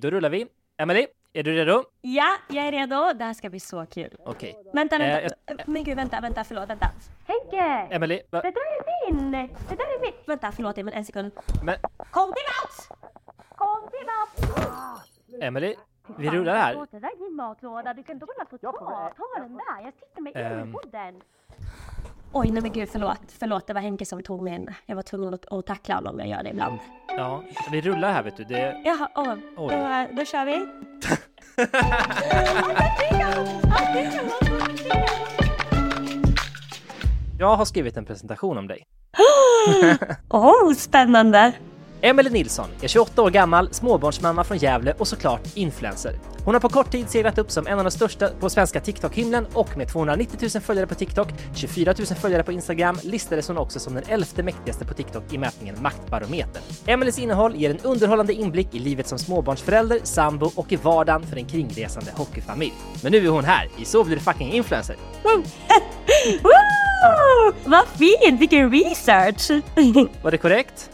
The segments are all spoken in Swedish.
Då rullar vi. Emily, är du redo? Ja, jag är redo. Det här ska bli så kul. Okej. Vänta, Eh, vänta. Men gud, vänta, vänta, förlåt, vänta. Henke! Emily, va? Det där är min! Det där är min! Vänta, förlåt Emil, en sekund. Men, Kom till mat! Kom till mat! Emily, vi rullar här. Det där är din matlåda, du kan inte hålla på och ta. Ta den där, jag sitter med Ehm. Oj, nej men gud, förlåt. Förlåt, det var Henke som tog mig in. Jag var tvungen att, att tackla honom, jag gör det ibland. Ja, vi rullar här vet du. Det... Jaha, åh. Oj. Då, då kör vi. Jag har skrivit en presentation om dig. Åh, oh, spännande! Emelie Nilsson är 28 år gammal, småbarnsmamma från Gävle och såklart influencer. Hon har på kort tid seglat upp som en av de största på svenska TikTok-himlen och med 290 000 följare på TikTok, 24 000 följare på Instagram listades hon också som den elfte mäktigaste på TikTok i mätningen Maktbarometern. Emelies innehåll ger en underhållande inblick i livet som småbarnsförälder, sambo och i vardagen för en kringresande hockeyfamilj. Men nu är hon här i Så blir du fucking influencer. Woo! Woo! Vad fint, vilken research! Var det korrekt?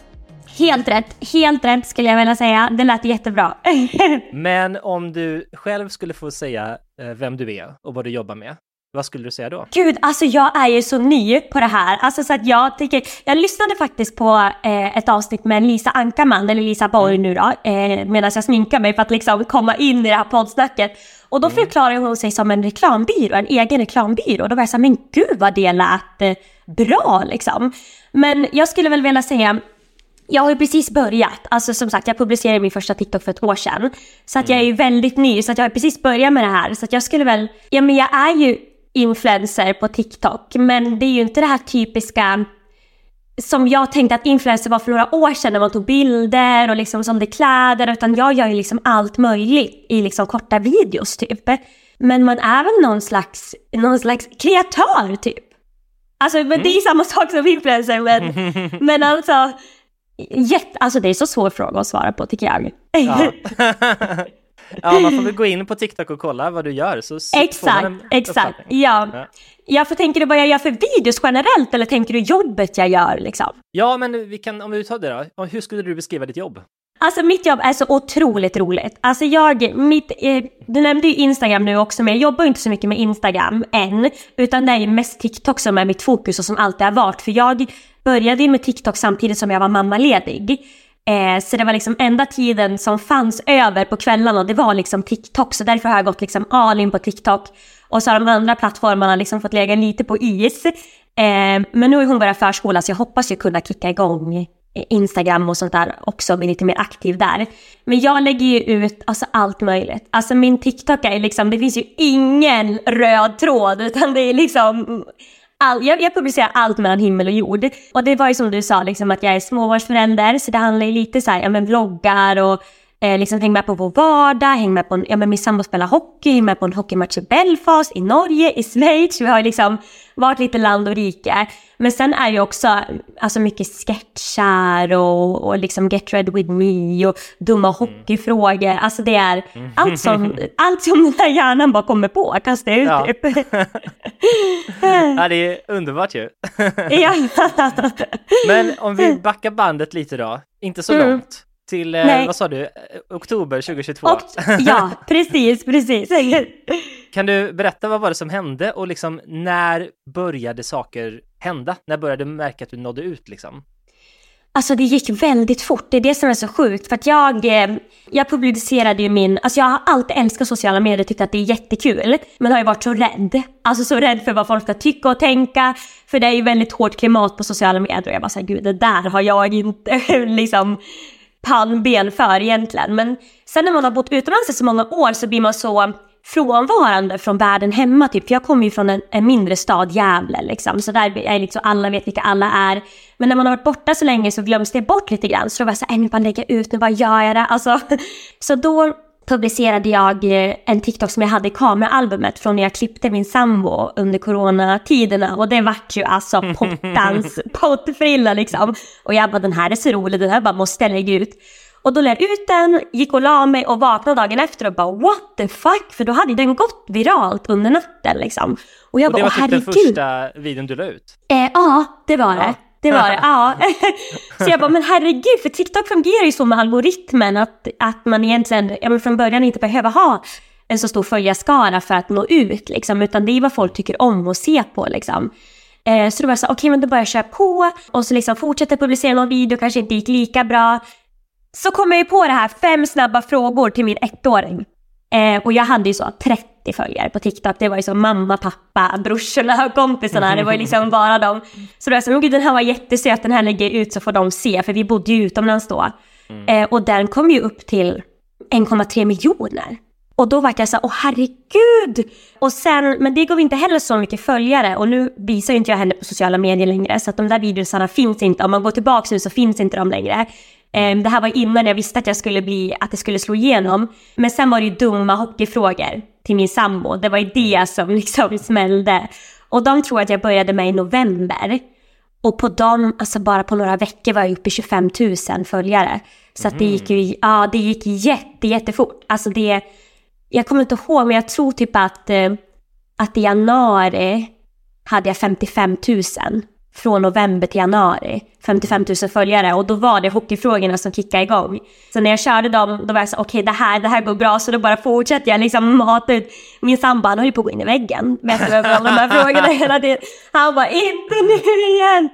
Helt rätt, helt rätt skulle jag vilja säga. Det lät jättebra. Men om du själv skulle få säga eh, vem du är och vad du jobbar med, vad skulle du säga då? Gud, alltså jag är ju så ny på det här. Alltså så att jag tycker, jag lyssnade faktiskt på eh, ett avsnitt med Lisa Ankarman, eller Lisa Borg nu då, eh, medan jag sminkar mig för att liksom komma in i det här poddsnacket. Och då förklarar hon sig som en reklambyrå, en egen reklambyrå. Då var jag såhär, men gud vad det lät eh, bra liksom. Men jag skulle väl vilja säga, jag har ju precis börjat. Alltså som sagt, jag publicerade min första TikTok för ett år sedan. Så att jag är ju väldigt ny, så att jag har precis börjat med det här. Så att jag skulle väl, ja men jag är ju influencer på TikTok, men det är ju inte det här typiska som jag tänkte att influencer var för några år sedan när man tog bilder och liksom sålde kläder, utan jag gör ju liksom allt möjligt i liksom korta videos typ. Men man är väl någon slags, någon slags kreatör typ. Alltså men det är samma sak som influencer men, men alltså, jätte, alltså det är så svår fråga att svara på tycker jag. Ja. ja, man får väl gå in på TikTok och kolla vad du gör så Exakt, exakt. Ja. Ja. ja, för tänker du vad jag gör för videos generellt eller tänker du jobbet jag gör liksom? Ja, men vi kan, om vi tar det då. Hur skulle du beskriva ditt jobb? Alltså mitt jobb är så otroligt roligt. Alltså jag, mitt, eh, du nämnde ju Instagram nu också, men jag jobbar ju inte så mycket med Instagram än. Utan det är ju mest TikTok som är mitt fokus och som alltid har varit. För jag började ju med TikTok samtidigt som jag var mammaledig. Eh, så det var liksom enda tiden som fanns över på kvällarna, det var liksom TikTok. Så därför har jag gått liksom all in på TikTok. Och så har de andra plattformarna liksom fått lägga lite på is. Eh, men nu har hon börjat förskola så jag hoppas ju kunna kicka igång eh, Instagram och sånt där också, bli lite mer aktiv där. Men jag lägger ju ut alltså allt möjligt. Alltså min TikTok är liksom, det finns ju ingen röd tråd utan det är liksom All, jag, jag publicerar allt mellan himmel och jord. Och det var ju som du sa, liksom, att jag är småbarnsförälder, så det handlar ju lite så här, ja men vloggar och eh, liksom häng med på vår vardag, häng med på en, ja men min sambo spelar hockey, häng med på en hockeymatch i Belfast, i Norge, i Schweiz. Vi har liksom varit lite land och rike. Men sen är ju också alltså mycket sketcher och, och liksom Get Ready With Me och dumma hockeyfrågor. Alltså det är allt som, allt som den här hjärnan bara kommer på, kastar ut Ja. typ. Ja, det är underbart ju. ja. Men om vi backar bandet lite då, inte så Mm. långt. Till, eh, Nej. vad sa du, Eh, oktober 2022. Och, ja, precis, precis. Kan du berätta vad var det som hände och liksom när började saker hända? När började du märka att du nådde ut liksom? Alltså det gick väldigt fort, det är det som är så sjukt. För att jag, eh, jag publicerade ju min, alltså jag har alltid älskat sociala medier tyckt att det är jättekul. Men har ju varit så rädd. Alltså så rädd för vad folk ska tycka och tänka. För det är ju väldigt hårt klimat på sociala medier och jag bara såhär, gud det där har jag inte liksom pannben för egentligen. Men sen när man har bott utomlands i så många år så blir man så frånvarande från världen hemma typ. För jag kommer ju från en, en mindre stad, Gävle liksom. Så där är liksom, alla vet vilka alla är. Men när man har varit borta så länge så glöms det bort lite grann. Så då var jag såhär, äh, nu bara lägga ut, nu bara gör jag det. Alltså, så då publicerade jag eh, en TikTok som jag hade i kameraalbumet från när jag klippte min sambo under coronatiderna och det vart ju alltså pottans pottfrilla liksom. Och jag bara den här är så rolig, den här bara måste jag lägga ut. Och då lär jag ut den, gick och la mig och vaknade dagen efter och bara what the fuck? För då hade den gått viralt under natten liksom. Och jag och bara, det var typ den första videon du la ut? Eh, ja, det var det. Det var det, ja. Så jag bara, men herregud, för TikTok fungerar ju så med algoritmen att, att man egentligen, ja men från början inte behöver ha en så stor följarskara för att nå ut liksom, utan det är vad folk tycker om att se på liksom. Eh, så då var jag så okej okay, men då börjar jag köra på och så liksom fortsätter publicera någon video, kanske inte gick lika bra. Så kom jag ju på det här, fem snabba frågor till min ettåring. Eh, och jag hade ju så 30 följare på TikTok. Det var ju så mamma, pappa, brorsorna och kompisarna. Det var ju liksom bara dem. Så då sa jag, den här var jättesöt, den här lägger ut så får de se. För vi bodde ju utomlands då. Mm. Eh, och den kom ju upp till 1,3 miljoner. Och då var jag så åh herregud! Och sen, men det gav inte heller så mycket följare och nu visar ju inte jag henne på sociala medier längre så att de där videosarna finns inte. Om man går tillbaka nu så finns inte de längre. Ehm, det här var innan jag visste att jag skulle bli, att det skulle slå igenom. Men sen var det ju dumma hockeyfrågor till min sambo. Det var ju det som liksom smällde. Och de tror att jag började med i november. Och på dem, alltså bara på några veckor var jag uppe i 25 000 följare. Så att det gick ju, ja det gick jätte, jättefort. Alltså det, jag kommer inte ihåg men jag tror typ att, eh, att i januari hade jag 55 000 från november till januari. 55 000 följare och då var det hockeyfrågorna som kickade igång. Så när jag körde dem, då var jag så okej okay, det, här, det här går bra, så då bara fortsätter jag liksom mata ut. Min sambo han höll på att gå in i väggen med alla de här frågorna hela tiden. Han bara inte nu igen!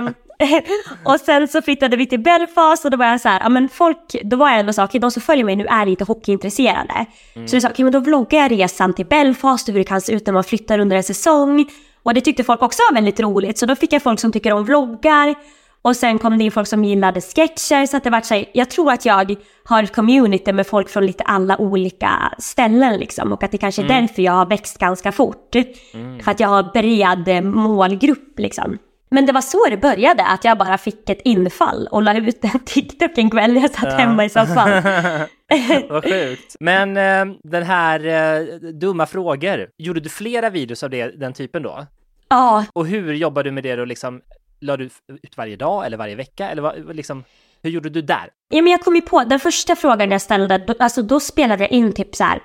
um, och sen så flyttade vi till Belfast och då var jag så här, ja men folk, då var jag ändå så okej okay, de som följer mig nu är lite hockeyintresserade. Mm. Så jag sa, okej okay, men då vloggar jag resan till Belfast och hur det kan se ut när man flyttar under en säsong. Och det tyckte folk också var väldigt roligt. Så då fick jag folk som tycker om vloggar. Och sen kom det in folk som gillade sketcher. Så att det var så här, jag tror att jag har ett community med folk från lite alla olika ställen liksom. Och att det kanske är mm. därför jag har växt ganska fort. Mm. För att jag har bred målgrupp liksom. Men det var så det började, att jag bara fick ett infall och la ut en TikTok en kväll jag satt ja. hemma i soffan. Vad sjukt. Men eh, den här eh, dumma frågor, gjorde du flera videos av det, den typen då? Ja. Och hur jobbade du med det då liksom? La du ut varje dag eller varje vecka eller vad, liksom? Hur gjorde du där? Ja, men jag kom ju på, den första frågan jag ställde, då, alltså då spelade jag in typ så här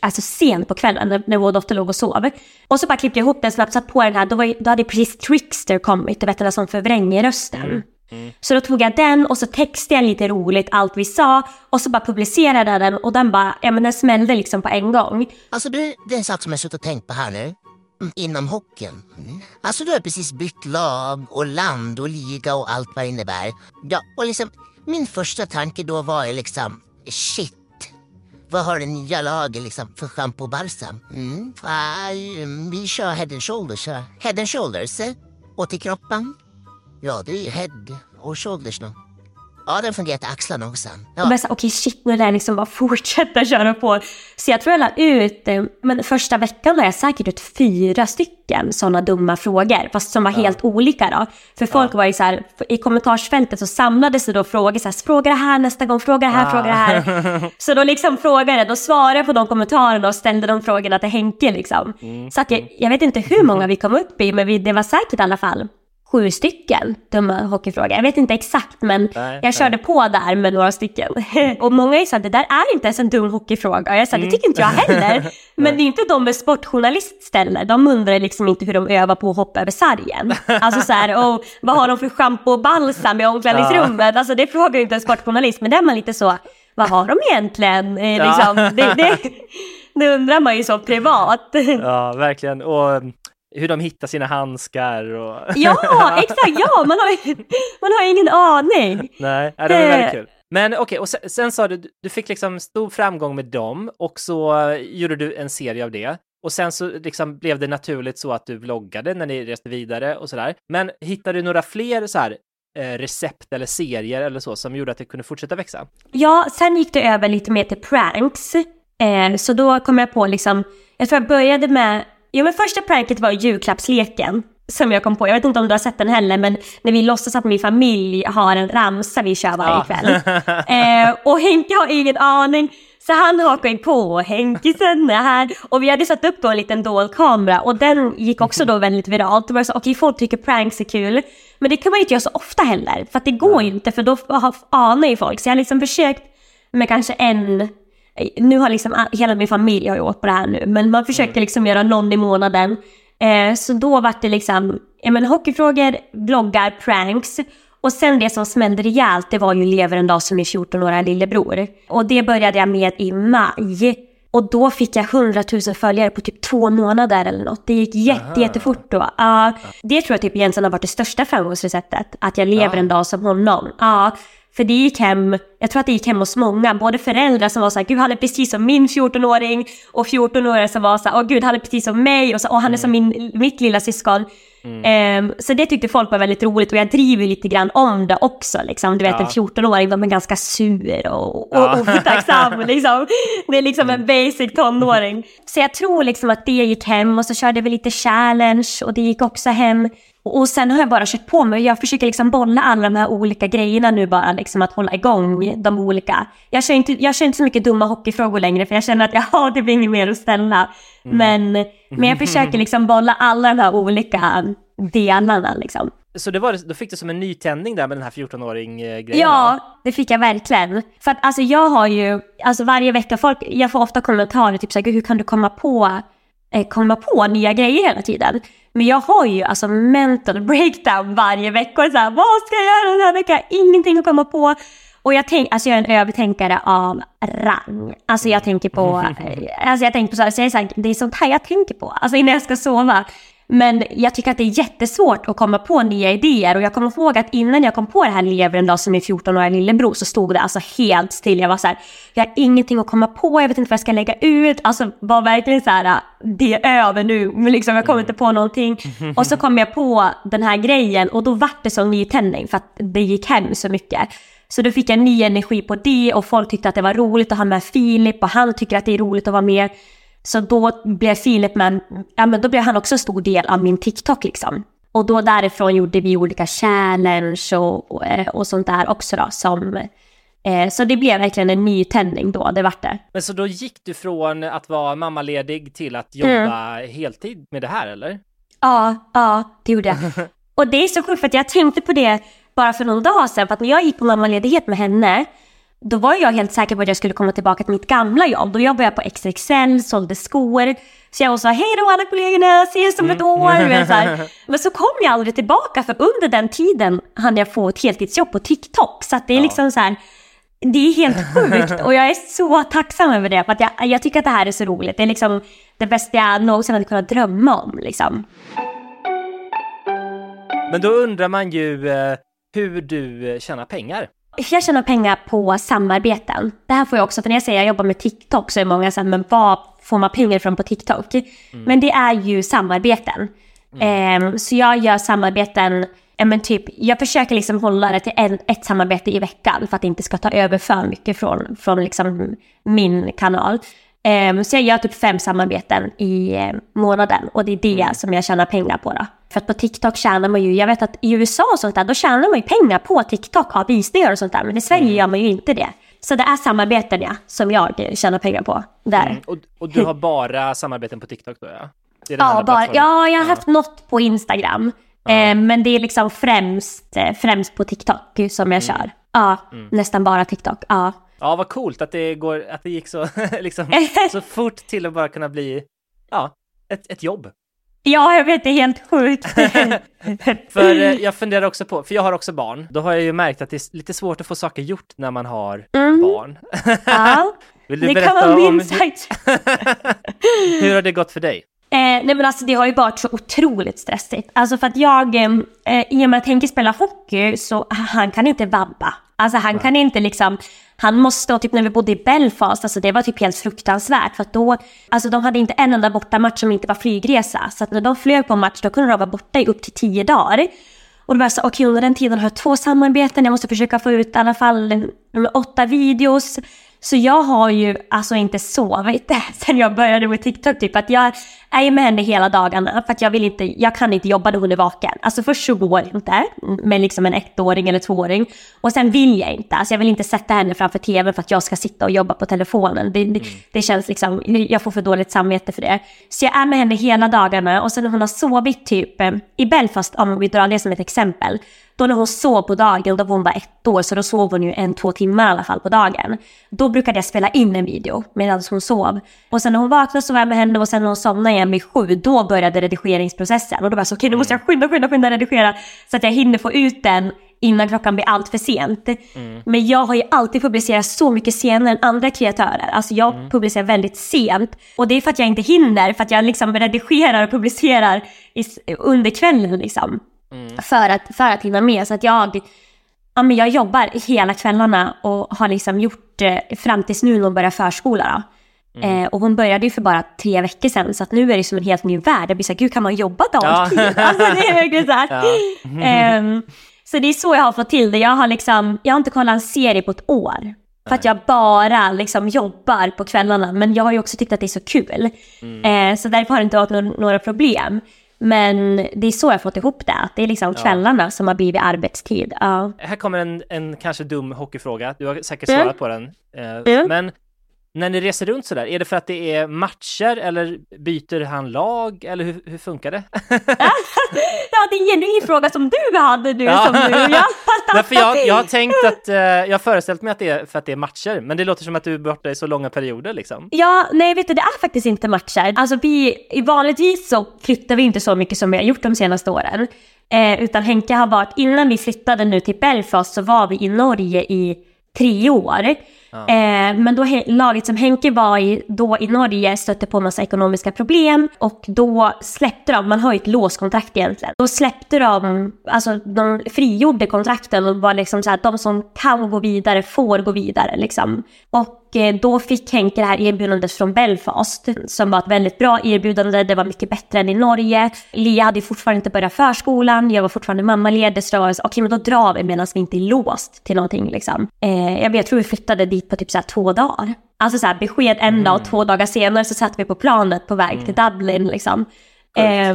alltså sent på kvällen när, när vår dotter låg och sov. Och så bara klippte jag ihop den snabbt, satt på den här, då, var, då hade precis Trickster kommit, du vet den som förvränger rösten. Mm. Mm. Så då tog jag den och så textade jag lite roligt allt vi sa och så bara publicerade jag den och den bara, ja men den smällde liksom på en gång. Alltså det är en sak som jag suttit och tänkt på här nu. Inom hockeyn. Mm. Alltså du har precis bytt lag och land och liga och allt vad det innebär. Ja, och liksom min första tanke då var ju liksom shit vad har det nya laget liksom för schampo och balsam? Mm. Uh, vi kör head and shoulders. Head and shoulders. Eh? Och till kroppen? Ja, det är ju head och shoulders. då. Ja, den fungerar till axlarna också. Ja. okej okay, shit, nu lär jag liksom bara fortsätta köra på. Så jag tror jag la ut, eh, men första veckan la jag säkert ut fyra stycken sådana dumma frågor, fast som var ja. helt olika då. För folk ja. var ju så här, i kommentarsfältet så samlades det då frågor så här, fråga det här nästa gång, fråga det här, fråga det här. Så då liksom frågade jag, då svarade jag på de kommentarerna och ställde de frågorna till Henke liksom. Mm. Så att jag, jag vet inte hur många vi kom upp i, men vi, det var säkert i alla fall sju stycken dumma hockeyfrågor. Jag vet inte exakt men nej, jag körde nej. på där med några stycken. och många är så att det där är inte ens en dum hockeyfråga. Jag sa mm. det tycker inte jag heller. men det är inte de med sportjournalist ställer. De undrar liksom inte hur de övar på att hoppa över sargen. Alltså så här, och vad har de för schampo och balsam i omklädningsrummet? Alltså det frågar ju inte en sportjournalist. Men där är man lite så, vad har de egentligen? Eh, liksom, det, det, det undrar man ju så privat. Ja, verkligen. Och hur de hittar sina handskar och... Ja, exakt! Ja, man har, man har ingen aning. Nej, det var väldigt kul. Men okej, okay, och sen, sen sa du, du fick liksom stor framgång med dem och så gjorde du en serie av det. Och sen så liksom blev det naturligt så att du vloggade när ni reste vidare och sådär. Men hittade du några fler så här eh, recept eller serier eller så som gjorde att det kunde fortsätta växa? Ja, sen gick det över lite mer till pranks. Eh, så då kom jag på liksom, jag tror jag började med, jo men första pranket var julklappsleken. Som jag kom på, jag vet inte om du har sett den heller, men när vi låtsas att min familj har en ramsa vi kör varje Ja. kväll. Eh, och Henke har ingen aning. Så han hakar ju på, Henkisen är här. Och vi hade satt upp då en liten dold kamera och den gick också då väldigt viralt. Det var så, okej folk tycker pranks är kul. Men det kan man ju inte göra så ofta heller. För att det går ju inte, för då har- anar ju folk. Så jag har liksom försökt med kanske en nu har liksom hela min familj har åkt på det här nu, men man försöker liksom göra någon i månaden. Eh, så då var det liksom, ja men hockeyfrågor, bloggar, pranks. Och sen det som smällde rejält, det var ju lever en dag som min 14-åriga lillebror. Och det började jag med i maj. Och då fick jag 100 000 följare på typ två månader eller något. Det gick jätte, jättefort då. Ja, det tror jag typ egentligen har varit det största framgångsreceptet. Att jag lever en dag som honom. Ja, för det gick hem, jag tror att det gick hem hos många, både föräldrar som var så här, gud han är precis som min 14-åring och 14-åringar som var så här, åh gud han är precis som mig och, så, och han är som min, mitt lilla syskon. Ehm, så det tyckte folk var väldigt roligt och jag driver lite grann om det också. Liksom. Du vet Ja. en 14-åring, de är ganska sur och, och Ja. otacksam. liksom. Det är liksom en basic tonåring. Så jag tror liksom att det gick hem och så körde vi lite challenge och det gick också hem. Och sen har jag bara kört på mig. Jag försöker liksom bolla alla de här olika grejerna nu bara, liksom att hålla igång de olika. Jag kör inte, jag kör inte så mycket dumma hockeyfrågor längre för jag känner att jag har typ inget mer att ställa. Men, men jag försöker liksom bolla alla de här olika delarna liksom. Så det var, då fick du som en nytändning där med den här 14-åring-grejen? Ja, det fick jag verkligen. För att alltså jag har ju, alltså varje vecka, folk, jag får ofta kommentarer typ såhär, hur kan du komma på, komma på nya grejer hela tiden? Men jag har ju alltså mental breakdown varje vecka och såhär, vad ska jag göra den här veckan? Ingenting att komma på. Och jag tänker, alltså jag är en övertänkare av rang. Alltså jag tänker på, eh, alltså jag tänker på så här, så jag är så här, det är sånt här jag tänker på, alltså innan jag ska sova. Men jag tycker att det är jättesvårt att komma på nya idéer och jag kommer ihåg att innan jag kom på det här lever en dag som min 14-åriga lillebror så stod det alltså helt still. Jag var så här, jag har ingenting att komma på, jag vet inte vad jag ska lägga ut. Alltså var verkligen så här, det är över nu, men liksom jag kommer inte på någonting. Och så kom jag på den här grejen och då vart det som nytändning för att det gick hem så mycket. Så då fick jag ny energi på det och folk tyckte att det var roligt att ha med Filip och han tycker att det är roligt att vara med. Så då blev Filip med, ja men då blev han också en stor del av min TikTok liksom. Och då därifrån gjorde vi olika challenge och, och, eh, och sånt där också då som, eh, så det blev verkligen en nytändning då, det vart det. Men så då gick du från att vara mammaledig till att jobba heltid med det här eller? Ja, ja, det gjorde jag. Och det är så sjukt för att jag tänkte på det bara för någon dag sedan, för att när jag gick på mammaledighet med henne, då var jag helt säker på att jag skulle komma tillbaka till mitt gamla jobb. Då jobbade jag på XXL, sålde skor. Så jag här, hej då alla kollegorna, ses om ett år. du vet, så här. Men så kom jag aldrig tillbaka, för under den tiden hann jag få ett heltidsjobb på TikTok. Så det är liksom så här, det är helt sjukt och jag är så tacksam över det. För att jag, jag tycker att det här är så roligt. Det är liksom det bästa jag någonsin hade kunnat drömma om. Liksom. Men då undrar man ju eh, hur du eh, tjänar pengar. Jag tjänar pengar på samarbeten. Det här får jag också, för när jag säger jag jobbar med TikTok så är många så här, men vad får man pengar från på TikTok? Men det är ju samarbeten. Ehm, så jag gör samarbeten, ja, men typ, jag försöker liksom hålla det till en, ett samarbete i veckan för att det inte ska ta över för mycket från, från liksom min kanal. Ehm, så jag gör typ fem samarbeten i eh, månaden och det är det som jag tjänar pengar på då. För att på TikTok tjänar man ju, jag vet att i USA och sånt där, då tjänar man ju pengar på TikTok, av visningar och sånt där. Men i Sverige gör man ju inte det. Så det är samarbeten ja, som jag tjänar pengar på där. Mm. Och, och du har bara samarbeten på TikTok då ja? Ja, bara, ja, jag har haft något på Instagram. Eh, men det är liksom främst, eh, främst på TikTok som jag kör. Ja, nästan bara TikTok. Ja. Ja, vad coolt att det, går, att det gick så, liksom, så fort till att bara kunna bli, ja, ett, ett jobb. Ja, jag vet, det är helt sjukt. För eh, jag funderar också på, för jag har också barn, då har jag ju märkt att det är lite svårt att få saker gjort när man har barn. ja, Vill du det berätta kan vara om hur, hur har det gått för dig? Eh, nej men alltså det har ju varit så otroligt stressigt. Alltså för att jag, eh, i och med att Henke spelar hockey så han kan inte vabba. Alltså han kan inte liksom, han måste, och typ när vi bodde i Belfast, alltså det var typ helt fruktansvärt. För att då, alltså de hade inte en enda bortamatch som inte var flygresa. Så att när de flög på match då kunde de vara borta i upp till tio dagar. Och då var jag så okej under den tiden har jag två samarbeten, jag måste försöka få ut i alla fall eh, åtta videos. Så jag har ju alltså inte sovit sen jag började med TikTok. Typ att jag är med henne hela dagarna för att jag vill inte, jag kan inte jobba när hon är vaken. Alltså först så går det inte med liksom en ettåring eller tvååring. Och sen vill jag inte, alltså jag vill inte sätta henne framför tv för att jag ska sitta och jobba på telefonen. Det, det, det känns liksom, jag får för dåligt samvete för det. Så jag är med henne hela dagarna och sen när hon har sovit typ eh, i Belfast, om vi drar det som ett exempel, då när hon sov på dagen, då var hon bara ett år, så då sov hon ju en, två timmar i alla fall på dagen. Då brukade jag spela in en video medan hon sov. Och sen när hon vaknade så var jag med henne och sen när hon somnade igen vid sju, då började redigeringsprocessen. Och då var jag så okej, okay, nu måste jag skynda, skynda, skynda redigera så att jag hinner få ut den innan klockan blir allt för sent. Mm. Men jag har ju alltid publicerat så mycket senare än andra kreatörer. Alltså jag mm. publicerar väldigt sent. Och det är för att jag inte hinner, för att jag liksom redigerar och publicerar i, under kvällen liksom. Mm. För, att, för att hinna med. Så att jag, ja, men jag jobbar hela kvällarna och har liksom gjort eh, fram tills nu när hon börjar förskola. Mm. Eh, och hon började ju för bara tre veckor sedan så att nu är det som en helt ny värld. Jag blir såhär, gud kan man jobba dagtid? Ja. alltså det är verkligen såhär. Ja. um, så det är så jag har fått till det. Jag har liksom, jag har inte kollat en serie på ett år. För att jag bara liksom jobbar på kvällarna. Men jag har ju också tyckt att det är så kul. Mm. Eh, så därför har det inte varit några, några problem. Men det är så jag har fått ihop det, att det är liksom kvällarna ja. som har blivit arbetstid. Ja. Här kommer en, en kanske dum hockeyfråga, du har säkert svarat mm. på den. Eh, mm. Men när ni reser runt sådär, är det för att det är matcher eller byter han lag eller hur, hur funkar det? ja, det är en genuin fråga som du hade nu. Ja. Som du, ja. Därför jag, jag har tänkt att, uh, jag föreställt mig att det är för att det är matcher, men det låter som att du är borta i så långa perioder liksom. Ja, nej vet du, det är faktiskt inte matcher. Alltså vi, vanligtvis så flyttar vi inte så mycket som vi har gjort de senaste åren. Eh, utan Henke har varit, innan vi flyttade nu till Belfast så var vi i Norge i tre år. Eh, men då laget som Henke var i då i Norge stötte på massa ekonomiska problem och då släppte de, man har ju ett låskontrakt egentligen, då släppte de, alltså de frigjorde kontrakten och var liksom så här, de som kan gå vidare får gå vidare liksom. Och eh, då fick Henke det här erbjudandet från Belfast som var ett väldigt bra erbjudande. Det var mycket bättre än i Norge. Lia hade fortfarande inte börjat förskolan. Jag var fortfarande mammaledig. Så då var det så, okej okay, men då drar vi medan vi inte är låst till någonting liksom. Eh, jag, jag tror vi flyttade dit på typ så två dagar. Alltså så här, besked en dag och två dagar senare så satt vi på planet på väg till Dublin liksom. Eh,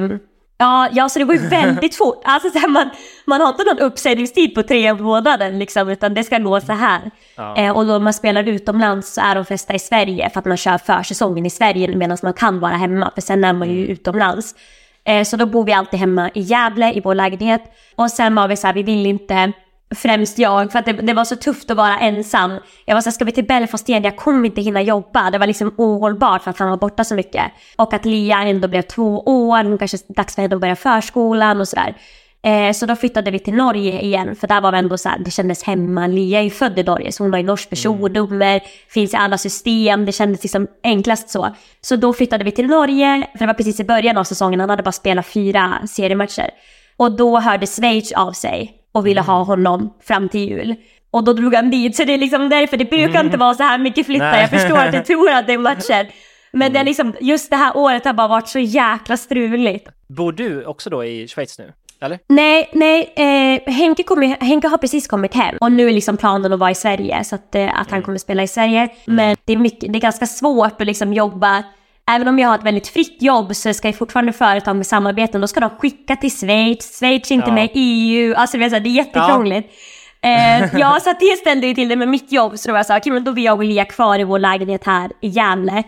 Ja, ja, så det var ju väldigt fort. Alltså, så här, man, man har inte någon uppsägningstid på tre månader, liksom, utan det ska gå så här. Ja. Eh, och då man spelar utomlands så är de flesta i Sverige för att man kör försäsongen i Sverige medan man kan vara hemma, för sen är man ju mm. utomlands. Eh, så då bor vi alltid hemma i Gävle i vår lägenhet. Och sen var vi så här, vi vill inte Främst jag, för att det, det, var så tufft att vara ensam. Jag var såhär, ska vi till Belfast igen? Jag kommer inte hinna jobba. Det var liksom ohållbart för att han var borta så mycket. Och att Lia ändå blev två år, nu kanske dags för henne att börja förskolan och sådär. Eh, så då flyttade vi till Norge igen, för där var vi ändå såhär, det kändes hemma. Lia är ju född i Norge, så hon har ju norskt personnummer, mm. finns i alla system, det kändes liksom enklast så. Så då flyttade vi till Norge, för det var precis i början av säsongen, han hade bara spelat fyra seriematcher. Och då hörde Schweiz av sig och ville ha honom fram till jul. Och då drog han dit, så det är liksom därför det brukar mm. inte vara så här mycket flyttar. Jag förstår att du tror att det är matcher. Men mm. det är liksom, just det här året har bara varit så jäkla struligt. Bor du också då i Schweiz nu? Eller? Nej, nej. Eh, Henke, kom, Henke har precis kommit hem och nu är liksom planen att vara i Sverige så att, eh, att han mm. kommer spela i Sverige. Mm. Men det är, mycket, det är ganska svårt att liksom jobba även om jag har ett väldigt fritt jobb så ska jag fortfarande företag med samarbeten. Då ska de skicka till Schweiz, Schweiz är inte ja. med i EU. Alltså det är jättekrångligt. Ja. Eh, ja, så det ställde ju till det med mitt jobb. Så då var jag så okej men då vill jag och Lia kvar i vår lägenhet här i Gävle.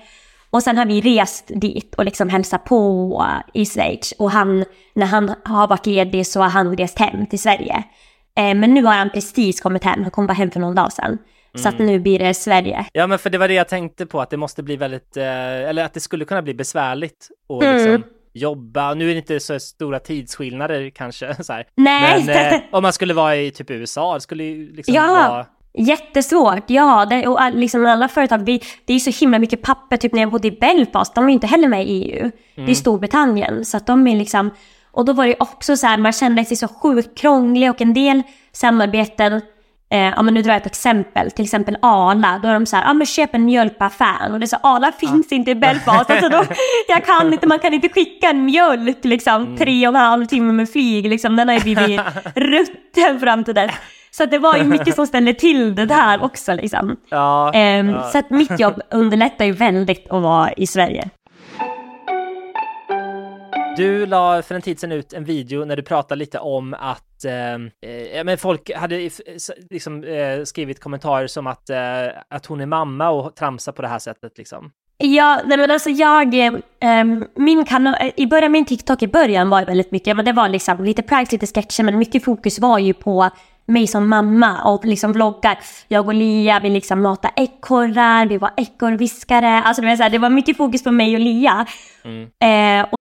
Och sen har vi rest dit och liksom hälsat på i Schweiz. Och han, när han har varit ledig så har han rest hem till Sverige. Eh, men nu har han precis kommit hem, han kom bara hem för någon dag sedan. Så att mm. nu blir det Sverige. Ja, men för det var det jag tänkte på, att det måste bli väldigt, eh, eller att det skulle kunna bli besvärligt och mm. liksom jobba. Nu är det inte så stora tidsskillnader kanske, så här. Nej. Men eh, om man skulle vara i typ USA, det skulle ju liksom ja. vara Jättesvårt, ja. Det, och liksom alla företag, det, det är så himla mycket papper. Typ när jag bodde i Belfast, de är inte heller med i EU. Mm. Det är mm. Storbritannien. Så att de är liksom... Och då var det också så här, man kände sig så sjukt krånglig och en del samarbeten Eh, ja men nu drar jag ett exempel, till exempel Arla. Då är de så här, ja men köp en mjölk på affären. Och det är så, Arla finns ja. inte i Belfast. Alltså då, jag kan inte, man kan inte skicka en mjölk liksom mm. tre och en halv timme med flyg. Liksom. Den har ju blivit rutten fram till dess. Så det var ju mycket som ställde till det där också liksom. Ja, Ehm, ja. Så att mitt jobb underlättar ju väldigt att vara i Sverige. Du la för en tid sedan ut en video när du pratade lite om att eh, eh, men folk hade liksom, eh, skrivit kommentarer som att, eh, att hon är mamma och tramsar på det här sättet liksom. Ja, nej men alltså jag, eh, ehm, min kanal, eh, i början, min TikTok i början var väldigt mycket, men det var liksom lite pranks, lite sketcher, men mycket fokus var ju på mig som mamma och liksom vloggar. Jag och Lia, vi liksom matade ekorrar, vi var ekorrviskare, alltså det var, så här, det var mycket fokus på mig och Lia. Eh, och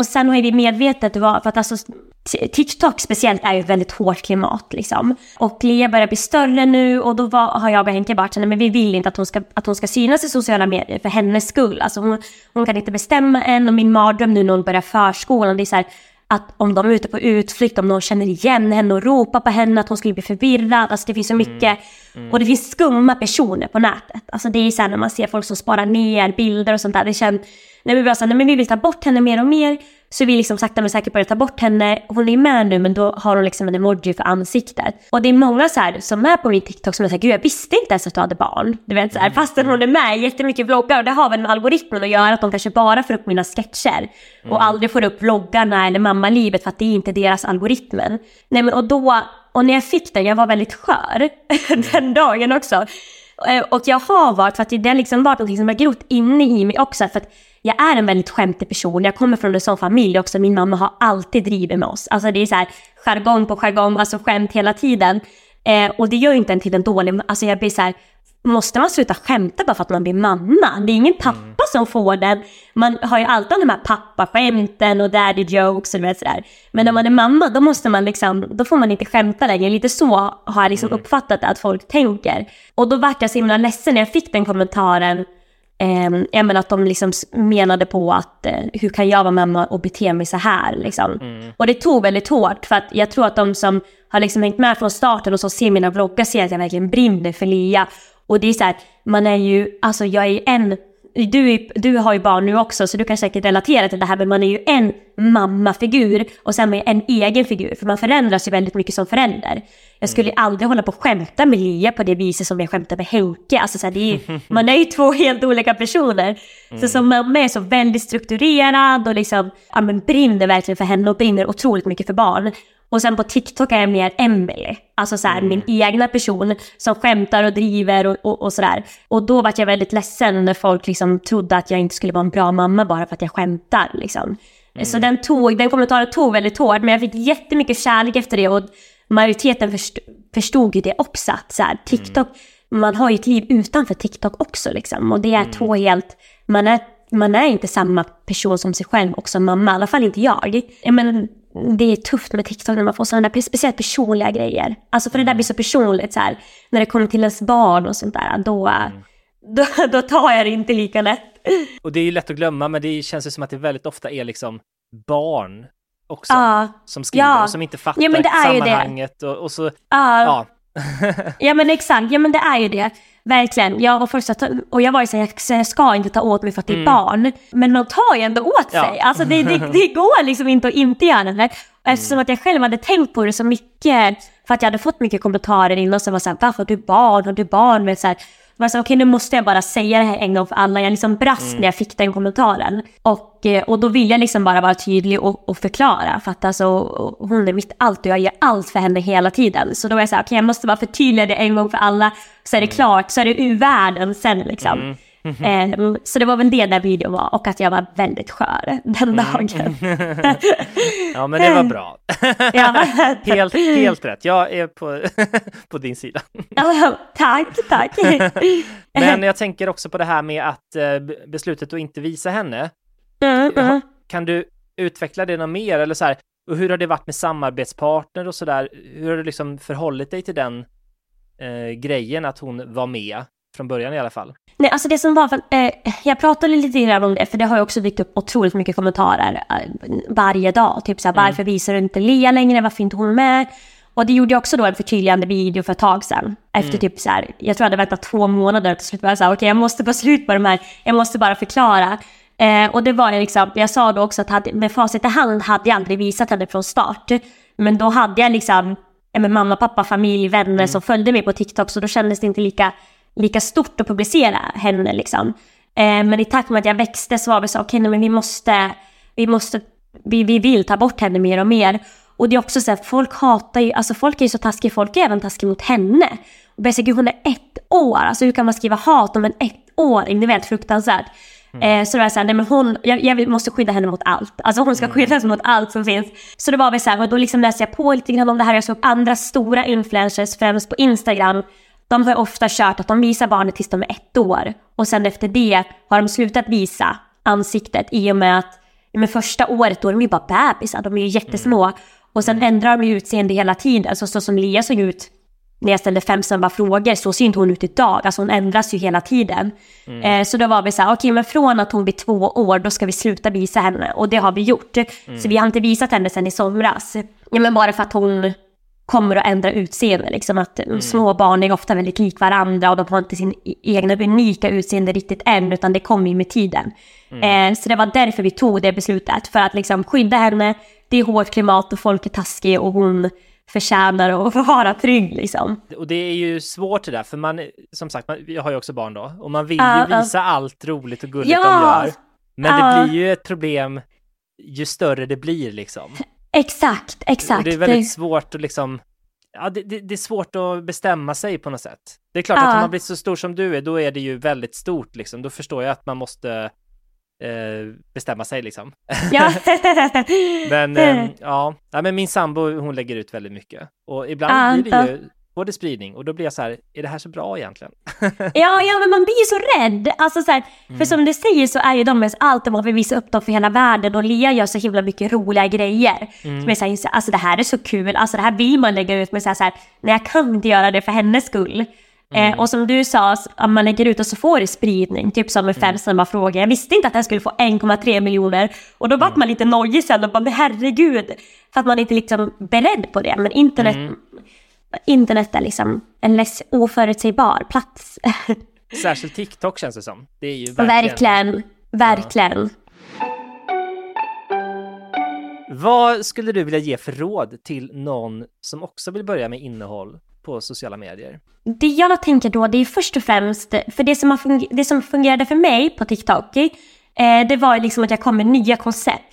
Och sen ju vi medvetet var, för att alltså TikTok speciellt är ju ett väldigt hårt klimat liksom. Och Lea börjar bli större nu och då var, har jag och Henke bara men vi vill inte att hon, ska, att hon ska synas i sociala medier för hennes skull. Alltså hon, hon kan inte bestämma än och min mardröm nu när hon börjar förskolan, det är så här att om de är ute på utflykt, om någon känner igen henne och ropar på henne, att hon skulle bli förvirrad. Alltså det finns så mycket. Och det finns skumma personer på nätet. Alltså det är så här när man ser folk som sparar ner bilder och sånt där. Det känns, när vi bara nej men vi vill ta bort henne mer och mer. Så vi liksom sakta men säkert börjar ta bort henne. Hon är med nu men då har hon liksom en emoji för ansiktet. Och det är många så här som är på min TikTok som är såhär, gud jag visste inte ens att du hade barn. Du vet såhär, fastän hon är med i jättemycket vloggar och det har väl med algoritmen att göra att de kanske bara får upp mina sketcher. Och aldrig får upp vloggarna eller mammalivet för att det är inte deras algoritmer. Nej men och då, och när jag fick den, jag var väldigt skör den dagen också. Eh, och jag har varit, för att det har liksom varit något som har grott inne i mig också. För att jag är en väldigt skämtig person. Jag kommer från en sån familj också. Min mamma har alltid drivit med oss. Alltså det är så här jargong på jargong, alltså skämt hela tiden. Eh, och det gör ju inte en till en dålig, alltså jag blir så här, måste man sluta skämta bara för att man blir mamma? Det är ingen pappa som får den. Man har ju alltid de här pappaskämten och daddy jokes och sådär. Men när man är mamma då måste man liksom, då får man inte skämta längre. Lite så har jag liksom uppfattat det, att folk tänker. Och då vart jag så himla ledsen när jag fick den kommentaren. Eh, jag menar att de liksom menade på att eh, hur kan jag vara mamma och bete mig så här liksom. Och det tog väldigt hårt för att jag tror att de som har liksom hängt med från starten och som ser mina vloggar ser att jag verkligen brinner för Lia. Och det är så här, man är ju, alltså jag är ju en, du, är- du har ju barn nu också så du kan säkert relatera till det här men man är ju en mammafigur och sen är en egen figur för man förändras ju väldigt mycket som förälder. Jag skulle aldrig hålla på och skämta med Lia på det viset som jag skämtar med Henke. Alltså så här, det är, man är ju två helt olika personer. Så som mamma är så väldigt strukturerad och liksom, ja men brinner verkligen för henne och brinner otroligt mycket för barn. Och sen på TikTok är jag mer Emily. Alltså så här, min egna person som skämtar och driver och, och, och sådär. Och då var jag väldigt ledsen när folk liksom trodde att jag inte skulle vara en bra mamma bara för att jag skämtar liksom. Så den, tog, den kommentaren tog väldigt hårt, men jag fick jättemycket kärlek efter det och majoriteten först, förstod ju det också. Att så här, TikTok, man har ju ett liv utanför TikTok också liksom. Och det är två helt, man är, man är inte samma person som sig själv och som mamma, i alla fall inte jag. jag menar, det är tufft med TikTok när man får sådana där speciellt personliga grejer. Alltså för det där blir så personligt så här, när det kommer till ens barn och sånt där, då, då, då tar jag det inte lika lätt. Och det är ju lätt att glömma, men det känns ju som att det väldigt ofta är liksom barn också Ja. som skriver Ja. och som inte fattar Ja, sammanhanget och, och så, Ja. ja. Ja men exakt, ja men det är ju det. Verkligen. Jag var först att, och jag var ju så här, jag- ska inte ta åt mig för att det är barn. Men man tar ju ändå åt Ja. sig. Alltså det, det, det går liksom inte att inte göra det. Eftersom att jag själv hade tänkt på det så mycket, för att jag hade fått mycket kommentarer innan som var såhär, varför har du barn? Har du barn? Med så här, var så okej nu måste jag bara säga det här en gång för alla. Jag liksom brast när jag fick den kommentaren. Och, eh, och då vill jag liksom bara vara tydlig och, och förklara. För att alltså, hon är mitt allt och jag gör allt för henne hela tiden. Så då är jag så här, okej jag måste bara förtydliga det en gång för alla. Så är det klart, så är det ur världen sen liksom. Eh, så det var väl det där videon var och att jag var väldigt skör den dagen. Ja, men det var bra. ja. helt, helt rätt. Jag är på, på din sida. Ja, tack, tack. Men jag tänker också på det här med att eh, beslutet att inte visa henne. Mm, mm. Kan du utveckla det något mer eller så här? Och hur har det varit med samarbetspartner och så där? Hur har du liksom förhållit dig till den eh, grejen att hon var med från början i alla fall? Nej, alltså det som var, eh, jag pratade lite grann om det, för det har ju också dykt upp otroligt mycket kommentarer eh, varje dag. Typ såhär, varför visar du inte Lea längre, varför inte hon med? Och det gjorde jag också då en förtydligande video för ett tag sedan. Efter typ så här, jag tror jag hade väntat två månader till slut jag såhär, okej jag måste få slut på de här, jag måste bara förklara. Eh, och det var jag liksom, jag sa då också att hade, med facit i hand hade jag aldrig visat henne från start. Men då hade jag liksom, med mamma, pappa, familj, vänner som följde mig på TikTok, så då kändes det inte lika, lika stort att publicera henne liksom. Eh, men i takt med att jag växte så var vi så, okej nej, men vi måste, vi måste, vi, vi vill ta bort henne mer och mer. Och det är också så att folk hatar ju, alltså folk är ju så taskiga, folk är även taskiga mot henne. Och jag säger, gud hon är ett år, alltså hur kan man skriva hat om en ettåring? Det är helt fruktansvärt. Eh, så det var så här, nej men hon, jag, jag måste skydda henne mot allt. Alltså hon ska skyddas mot allt som finns. Så det var väl så här, och då liksom läste jag på lite grann om det här. Jag såg andra stora influencers, främst på Instagram. De har ofta kört att de visar barnet tills de är ett år. Och sen efter det har de slutat visa ansiktet i och med att med första året då är de ju bara bebisar, de är ju jättesmå. Och sen ändrar de ju utseende hela tiden. Alltså så som Lia såg ut när jag ställde fem snabba frågor så ser inte hon ut idag. Alltså hon ändras ju hela tiden. Eh, så då var vi så här, okej men från att hon blir två år då ska vi sluta visa henne. Och det har vi gjort. Så vi har inte visat henne sedan i somras. Ja men bara för att hon kommer att ändra utseende. Liksom att små barn är ofta väldigt lik varandra och de har inte sin e- egna unika utseende riktigt än utan det kommer ju med tiden. Eh, så det var därför vi tog det beslutet. För att liksom skydda henne. Det är hårt klimat och folk är taskiga och hon förtjänar att få vara trygg liksom. Och det är ju svårt det där, för man, som sagt, man, jag har ju också barn då, och man vill ju ja. visa allt roligt och gulligt Ja. de gör. Men Ja. det blir ju ett problem ju större det blir liksom. Exakt, exakt. Och det är väldigt svårt att liksom, ja det, det, det är svårt att bestämma sig på något sätt. Det är klart Ja. att om man blir så stor som du är, då är det ju väldigt stort liksom. Då förstår jag att man måste eh, bestämma sig liksom. Ja. Men eh, ja, ja, men min sambo hon lägger ut väldigt mycket. Och ibland blir det ju både spridning och då blir jag så här, är det här så bra egentligen? Ja, ja, men man blir ju så rädd. Alltså, så här, För som du säger så är ju de mest allt om man vill visa upp dem för hela världen och Lea gör så himla mycket roliga grejer. Som är så här, alltså det här är så kul, alltså det här vill man lägga ut men så här, så här, nej jag kan inte göra det för hennes skull. Eh, och som du sa, om man lägger ut och så får det spridning, typ som med fem snabba frågor. Jag visste inte att den skulle få 1,3 miljoner och då vart man lite nojig sen och bara, herregud. För att man inte liksom beredd på det. Men internet, internet är liksom en less oförutsägbar plats. Särskilt TikTok känns det som. Det är ju verkligen... Verkligen, verkligen. Vad skulle du vilja ge för råd till någon som också vill börja med innehåll på sociala medier? Det jag tänker då, det är först och främst, för det som, har det som fungerade för mig på TikTok, eh, det var liksom att jag kom med nya koncept.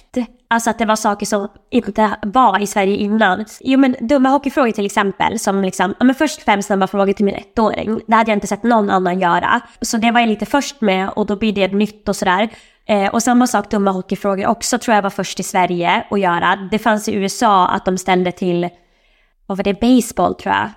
Alltså att det var saker som inte var i Sverige innan. Jo men dumma hockeyfrågor till exempel, som liksom, ja men först fem snabba frågor till min ettåring. Det hade jag inte sett någon annan göra. Så det var jag lite först med och då blir det nytt och sådär. Eh, och samma sak dumma hockeyfrågor också tror jag var först i Sverige att göra. Det fanns i USA att de ställde till, vad var det, baseball tror jag.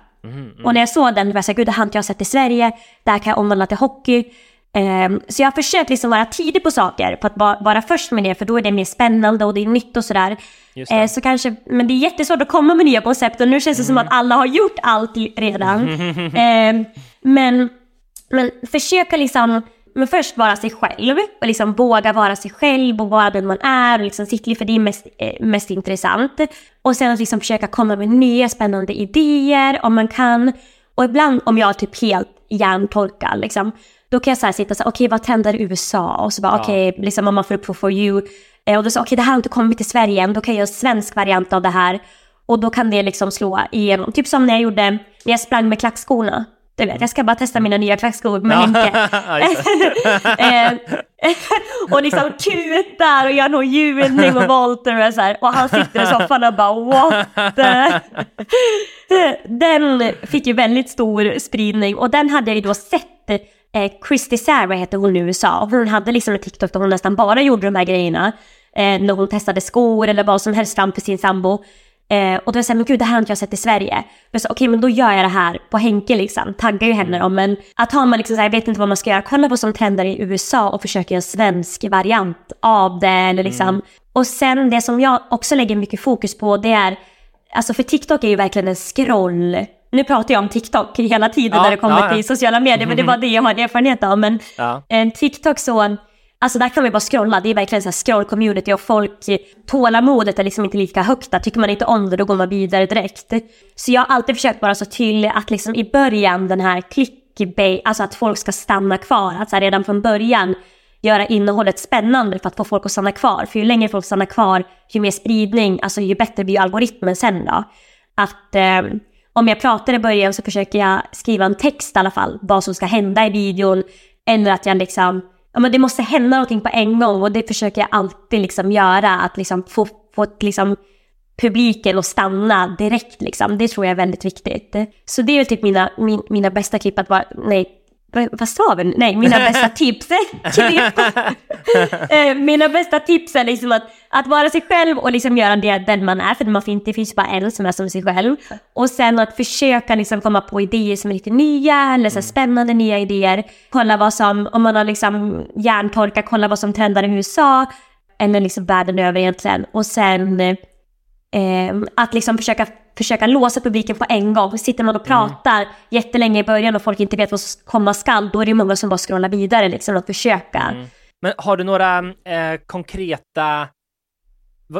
Och när jag såg den, var jag såhär, gud det har inte jag sett i Sverige. Det här kan jag omvandla till hockey. Ehm, så jag har försökt liksom vara tidig på saker, på att vara först med det, för då är det mer spännande och det är nytt och sådär. Just det. Eh, så kanske, men det är jättesvårt att komma med nya koncept och nu känns det som att alla har gjort allt redan. Ehm, men, men försöka liksom, men först vara sig själv och liksom våga vara sig själv och vara den man är och liksom sitt liv, för det är mest, eh, mest intressant. Och sen att liksom försöka komma med nya spännande idéer om man kan. Och ibland om jag är typ helt hjärntorkad liksom, då kan jag så sitta och säga, okej vad trendar i USA? Och så bara okej, liksom om man får upp på for you. Eh, Och då sa okej det här har inte kommit till Sverige än, då kan jag göra en svensk variant av det här. Och då kan det liksom slå igenom. Typ som när jag gjorde, när jag sprang med klackskorna. Du vet, jag ska bara testa mina nya klackskor med. Ja. Eh, och liksom kutar och gör någon ljudning och volter och så här. Och han sitter i soffan och bara what. Den fick ju väldigt stor spridning och den hade jag ju då sett eh, Christy Sarah heter hon i USA och hon hade liksom en TikTok där hon nästan bara gjorde de här grejerna. Eh, när hon testade skor eller vad som helst framför sin sambo. Eh, och då sa jag, men gud det här har inte jag sett i Sverige. Okej men då gör jag det här på Henke liksom, taggar ju henne om men att har man liksom så här, jag vet inte vad man ska göra, kolla på som trender i USA och försöka göra en svensk variant av det eller liksom. Och sen det som jag också lägger mycket fokus på det är, alltså för TikTok är ju verkligen en scroll. Nu pratar jag om TikTok hela tiden Ja, när det kommer ja, ja. till sociala medier, men det var det jag har erfarenhet av. Men en TikTok så, alltså där kan vi bara scrolla, det är verkligen så här scroll-community och folk, tålamodet är liksom inte lika högt där. Tycker man inte om det då går man vidare direkt. Så jag har alltid försökt vara så tydlig att liksom i början den här clickbait, alltså att folk ska stanna kvar, att så här redan från början göra innehållet spännande för att få folk att stanna kvar. För ju längre folk stannar kvar, ju mer spridning, alltså ju bättre blir algoritmen sen då. Att eh, om jag pratar i början så försöker jag skriva en text i alla fall, vad som ska hända i videon. Eller att jag liksom, ja men det måste hända någonting på en gång och det försöker jag alltid liksom göra. Att liksom få, få liksom publiken att stanna direkt liksom. Det tror jag är väldigt viktigt. Så det är väl typ mina, min, mina bästa klipp att vara, nej, vad, sa vi? Nej, mina bästa tips. Eh, mina bästa tips är liksom att, att vara sig själv och liksom göra det den man är, för man fin- det finns bara en som är som sig själv. Och sen att försöka liksom komma på idéer som är lite nya, eller så här spännande nya idéer. Kolla vad som, om man har liksom hjärntorka, kolla vad som trendar i USA, eller liksom världen över egentligen. Och sen eh, att liksom försöka, försöka låsa publiken på en gång. Sitter man och pratar jättelänge i början och folk inte vet vad som komma skall, då är det många som bara scrollar vidare liksom. Att försöka. Men har du några eh, konkreta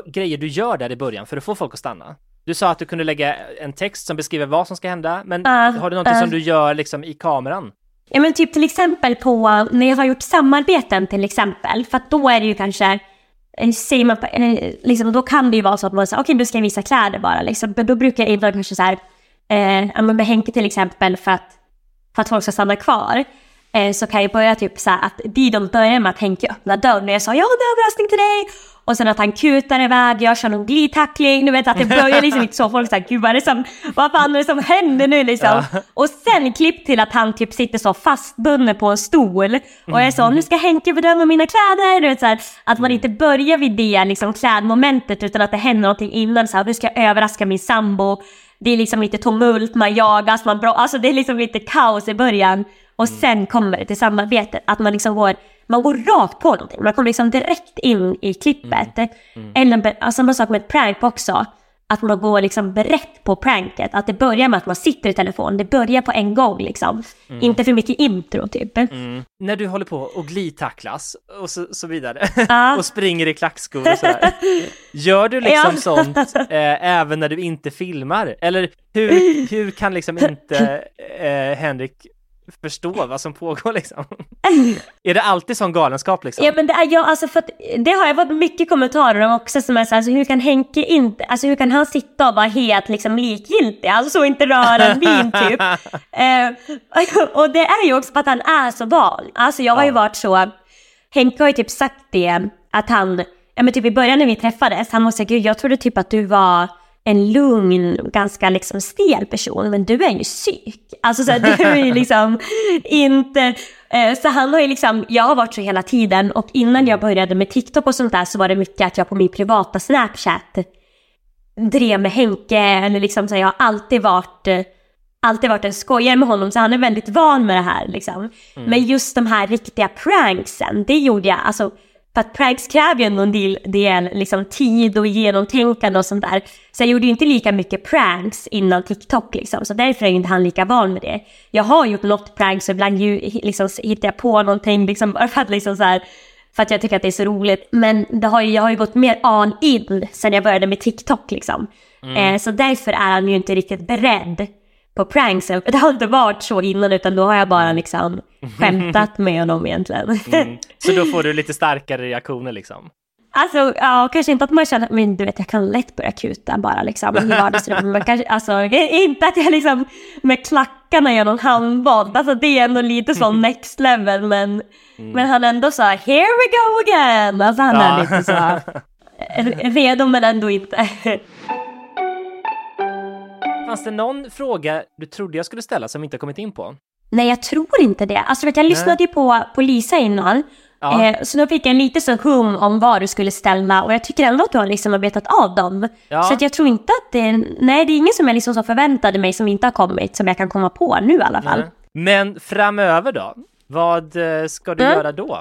grejer du gör där i början för att få folk att stanna? Du sa att du kunde lägga en text som beskriver vad som ska hända, men Ja, har du någonting ja. som du gör liksom i kameran? Ja men typ till exempel på, när jag har gjort samarbeten till exempel, för att då är det ju kanske, säger man, på- liksom, då kan det ju vara så att man säger okej nu ska jag visa kläder bara liksom. Men då brukar jag ibland kanske så här, eh, med Henke till exempel för att, för att folk ska stanna kvar. Eh, så kan jag börja typ så här att de börjar med att Henke öppnar dörren och jag sa jag har en överraskning till dig. Och sen att han kutar iväg, jag kör någon glidtackling, du vet att det börjar liksom inte så. Folk säger gud vad är det som, vad fan är det som händer nu liksom? Och sen klipp till att han typ sitter så fastbunden på en stol. Och jag sa nu ska Henke bedöma mina kläder. Du vet, så här, att man inte börjar vid det liksom klädmomentet utan att det händer någonting innan. Så här, nu ska jag överraska min sambo. Det är liksom lite tumult, man jagas, man bra, alltså det är liksom lite kaos i början. Och sen kommer det till samarbetet, att man liksom går, man går rakt på någonting. Man kommer liksom direkt in i klippet. Eller alltså, samma sak med ett prank också. Att man går liksom berett på pranket. Att det börjar med att man sitter i telefon. Det börjar på en gång liksom. Inte för mycket intro typ. När du håller på och glidtacklas och så, så vidare Ja. och springer i klackskor och sådär. Gör du liksom Ja. sånt eh, även när du inte filmar? Eller hur, hur kan liksom inte eh, Henrik förstå vad som pågår liksom? Är det alltid sån galenskap liksom? Ja men det är jag, alltså för att, det har jag fått mycket kommentarer om också som är så här, alltså hur kan Henke inte, alltså hur kan han sitta och vara helt liksom likgiltig, alltså så inte röra en min typ. eh, och det är ju också för att han är så van. Alltså jag har ju varit så, Henke har ju typ sagt det, att han, ja men typ i början när vi träffades, han måste säga gud jag trodde typ att du var en lugn, ganska liksom stel person, men du är ju psyk. Alltså så här, du är ju liksom inte... Eh, så han har ju liksom, jag har varit så hela tiden och innan jag började med TikTok och sånt där så var det mycket att jag på min privata Snapchat drev med Henke eller liksom så här, jag har alltid varit eh, alltid varit en skojare med honom så han är väldigt van med det här liksom. Men just de här riktiga pranksen, det gjorde jag alltså för att pranks kräver ju ändå en del, del liksom tid och genomtänkande och sånt där. Så jag gjorde ju inte lika mycket pranks innan TikTok liksom. Så därför är inte han lika van med det. Jag har gjort något pranks och ibland ju, liksom, hittar jag på någonting liksom bara för att liksom så här, för att jag tycker att det är så roligt. Men det har ju, jag har ju gått mer all in sen jag började med TikTok liksom. Eh, så därför är han ju inte riktigt beredd på pranksen. Det har inte varit så innan utan då har jag bara liksom skämtat med honom egentligen. Så då får du lite starkare reaktioner liksom? Alltså, ja, kanske inte att man känner, men du vet, jag kan lätt börja kuta bara liksom i vardagsrummet. Men kanske, alltså, inte att jag liksom med klackarna gör någon handboll. Alltså det är ändå lite så next level, men, men han ändå sa here we go again. Alltså han är Ja. lite så redo men ändå inte. Fanns det någon fråga du trodde jag skulle ställa som vi inte har kommit in på? Nej, jag tror inte det. Alltså vet, jag lyssnade ju på, på Lisa innan. Ja. Eh, så då fick jag en lite så hum om vad du skulle ställa och jag tycker ändå att du har liksom betat av dem. Ja. Så att jag tror inte att det, nej det är ingen som jag liksom så förväntade mig som inte har kommit som jag kan komma på nu i alla fall. Men framöver då? Vad eh, ska du Mm. göra då?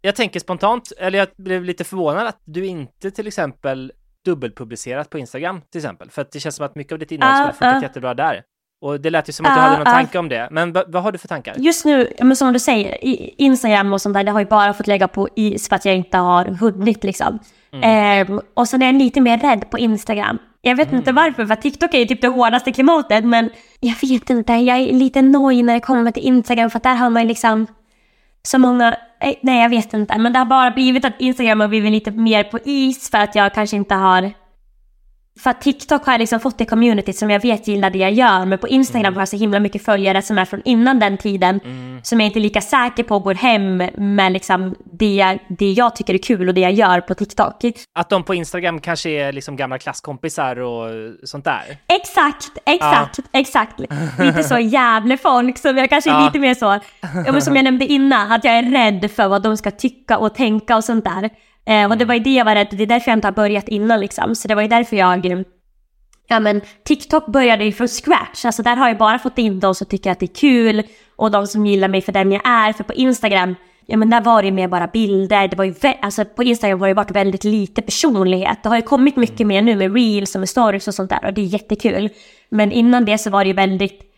Jag tänker spontant, eller jag blev lite förvånad att du inte till exempel dubbelpublicerat på Instagram till exempel. För att det känns som att mycket av ditt innehåll Ah, skulle funkat ah. jättebra där. Och det lät ju som att du Ah, hade någon tanke om det. Men va- vad har du för tankar? Just nu, men som du säger, Instagram och sånt där, det har ju bara fått lägga på is för att jag inte har hunnit liksom. Ehm, och sen är jag lite mer rädd på Instagram. Jag vet inte varför, för TikTok är ju typ det hårdaste klimatet, men jag vet inte, jag är lite noj när det kommer till Instagram, för att där har man ju liksom så många, Eh, nej jag vet inte, men det har bara blivit att Instagram har blivit lite mer på is för att jag kanske inte har för att TikTok har jag liksom fått det community som jag vet gillar det jag gör, men på Instagram har jag så himla mycket följare som är från innan den tiden, som jag inte är lika säker på går hem med liksom det, jag- det jag tycker är kul och det jag gör på TikTok. Att de på Instagram kanske är liksom gamla klasskompisar och sånt där? Exakt, exakt, exakt. Lite så jävla folk som jag kanske är Ja. lite mer så, ja, men som jag nämnde innan, att jag är rädd för vad de ska tycka och tänka och sånt där. Eh, och det var ju det jag var rädd det är därför jag inte har börjat innan liksom. Så det var ju därför jag, eh, ja men TikTok började ju från scratch, alltså där har jag bara fått in de som tycker att det är kul och de som gillar mig för den jag är. För på Instagram, ja men där var det ju mer bara bilder, det var ju, alltså på Instagram har det varit väldigt lite personlighet. Det har ju kommit mycket mer nu med reels och med stories och sånt där och det är jättekul. Men innan det så var det ju väldigt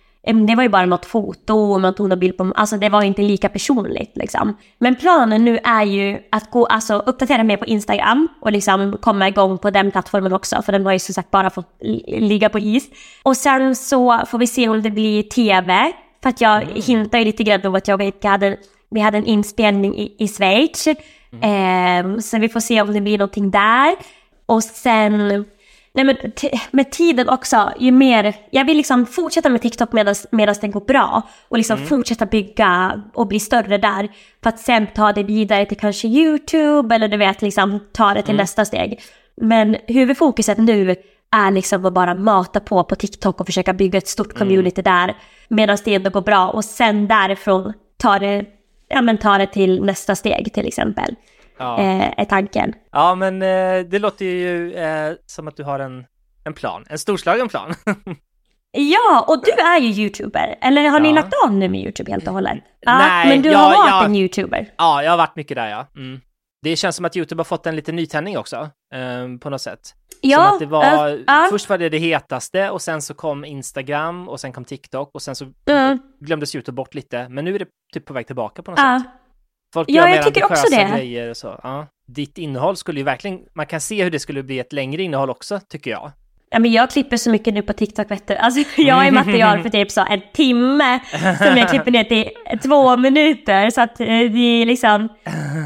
det var ju bara något foto och man tog en bild på, alltså det var inte lika personligt liksom. Men planen nu är ju att gå, alltså uppdatera mer på Instagram och liksom komma igång på den plattformen också, för den har ju som sagt bara fått li- ligga på is. Och sen så får vi se om det blir TV, för att jag hintar ju lite grann om att jag vet, hade, vi hade en inspelning i, i Schweiz, Ehm, så vi får se om det blir någonting där. Och sen Nej men med tiden också, ju mer, jag vill liksom fortsätta med TikTok medan det går bra och liksom fortsätta bygga och bli större där för att sen ta det vidare till kanske YouTube eller du vet liksom ta det till nästa steg. Men huvudfokuset nu är liksom att bara mata på på TikTok och försöka bygga ett stort community där medan det ändå går bra och sen därifrån ta det, ja men ta det till nästa steg till exempel. Ja. Eh, är tanken. Ja, men eh, det låter ju eh, som att du har en, en plan, en storslagen plan. Ja, och du är ju youtuber. Eller har ni Ja. lagt av nu med youtube helt och hållet? Ja, Nej, men du ja, har varit ja. en youtuber. ja, jag har varit mycket där ja. Mm. Det känns som att YouTube har fått en liten nytändning också, eh, på något sätt. Ja, som att det var, äh, ja. först var det det hetaste och sen så kom Instagram och sen kom TikTok och sen så Mm. glömdes YouTube bort lite. Men nu är det typ på väg tillbaka på något sätt. Folk Ja, gör jag mer tycker också det. grejer och så. Ja. Ditt innehåll skulle ju verkligen, man kan se hur det skulle bli ett längre innehåll också, tycker jag. Ja, men jag klipper så mycket nu på TikTok vet du. Alltså jag är material för typ så en timme som jag klipper ner till två minuter. Så att eh, det är liksom...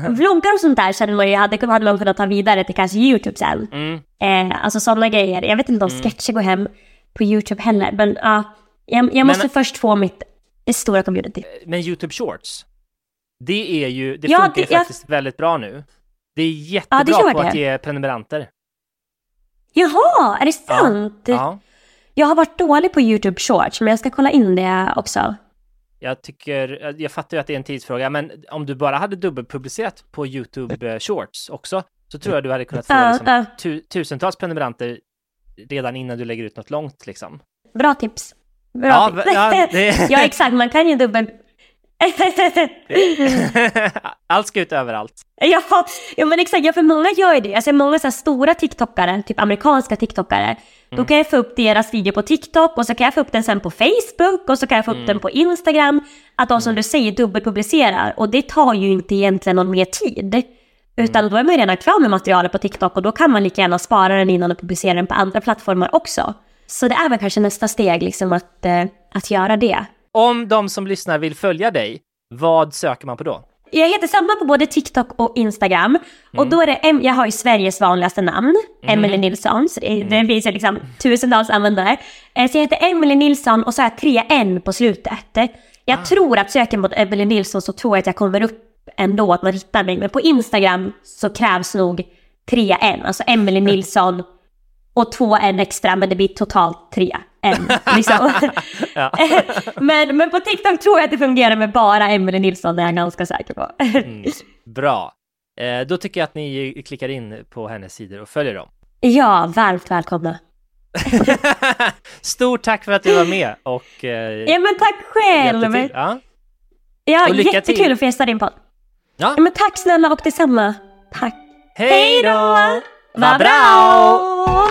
Vloggar och sånt där känner man ju hade, hade man kunnat ta vidare till kanske YouTube sen. Mm. Eh, alltså sådana grejer. Jag vet inte om sketcher går hem på YouTube heller. Men ja, jag, jag måste först få mitt stora community. Men YouTube Shorts, det är ju, det Ja, funkar ju det- jag- faktiskt väldigt bra nu. Det är jättebra gör på att det. ge prenumeranter. Jaha, är det sant? Ja. Jag har varit dålig på YouTube Shorts, men jag ska kolla in det också. Jag tycker, jag fattar ju att det är en tidsfråga, men om du bara hade dubbelpublicerat på YouTube eh, Shorts också, så tror jag du hade kunnat få Ja, liksom, ja. tu- tusentals prenumeranter redan innan du lägger ut något långt liksom. Bra tips. Bra Ja, tips. ja, det- ja, exakt. Man kan ju dubbel... Allt ska ut överallt. ja, ja, men exakt. Ja, för många gör ju det. Ser många så här stora TikTokare, typ amerikanska TikTokare. Då kan jag få upp deras video på TikTok och så kan jag få upp den sen på Facebook och så kan jag få upp den på Instagram. Att de som du säger dubbelpublicerar och det tar ju inte egentligen någon mer tid. Utan då är man ju redan klar med materialet på TikTok och då kan man lika gärna spara den innan och publicera den på andra plattformar också. Så det är väl kanske nästa steg liksom att, eh, att göra det. Om de som lyssnar vill följa dig, vad söker man på då? Jag heter samma på både TikTok och Instagram. Och då är det, jag har ju Sveriges vanligaste namn, Emelie Nilsson. Så det, det finns ju liksom tusentals användare. Eh, Så jag heter Emelie Nilsson och så har jag tre N på slutet. Jag tror att söker mot Emelie Nilsson så tror jag att jag kommer upp ändå, att man hittar mig. Men på Instagram så krävs nog tre N, alltså Emelie Nilsson och två N extra, men det blir totalt tre N. Liksom. men, men på TikTok tror jag att det fungerar med bara Emelie Nilsson, det är jag ganska säker på. Bra. Eh, då tycker jag att ni klickar in på hennes sidor och följer dem. ja, varmt välkomna. Stort tack för att du var med och eh, Ja men tack själv! Ja. Ja, Och lycka jättekul till. att få gästa din podd. Ja. Ja men tack snälla och detsamma. Tack. Hej då! Vad bra!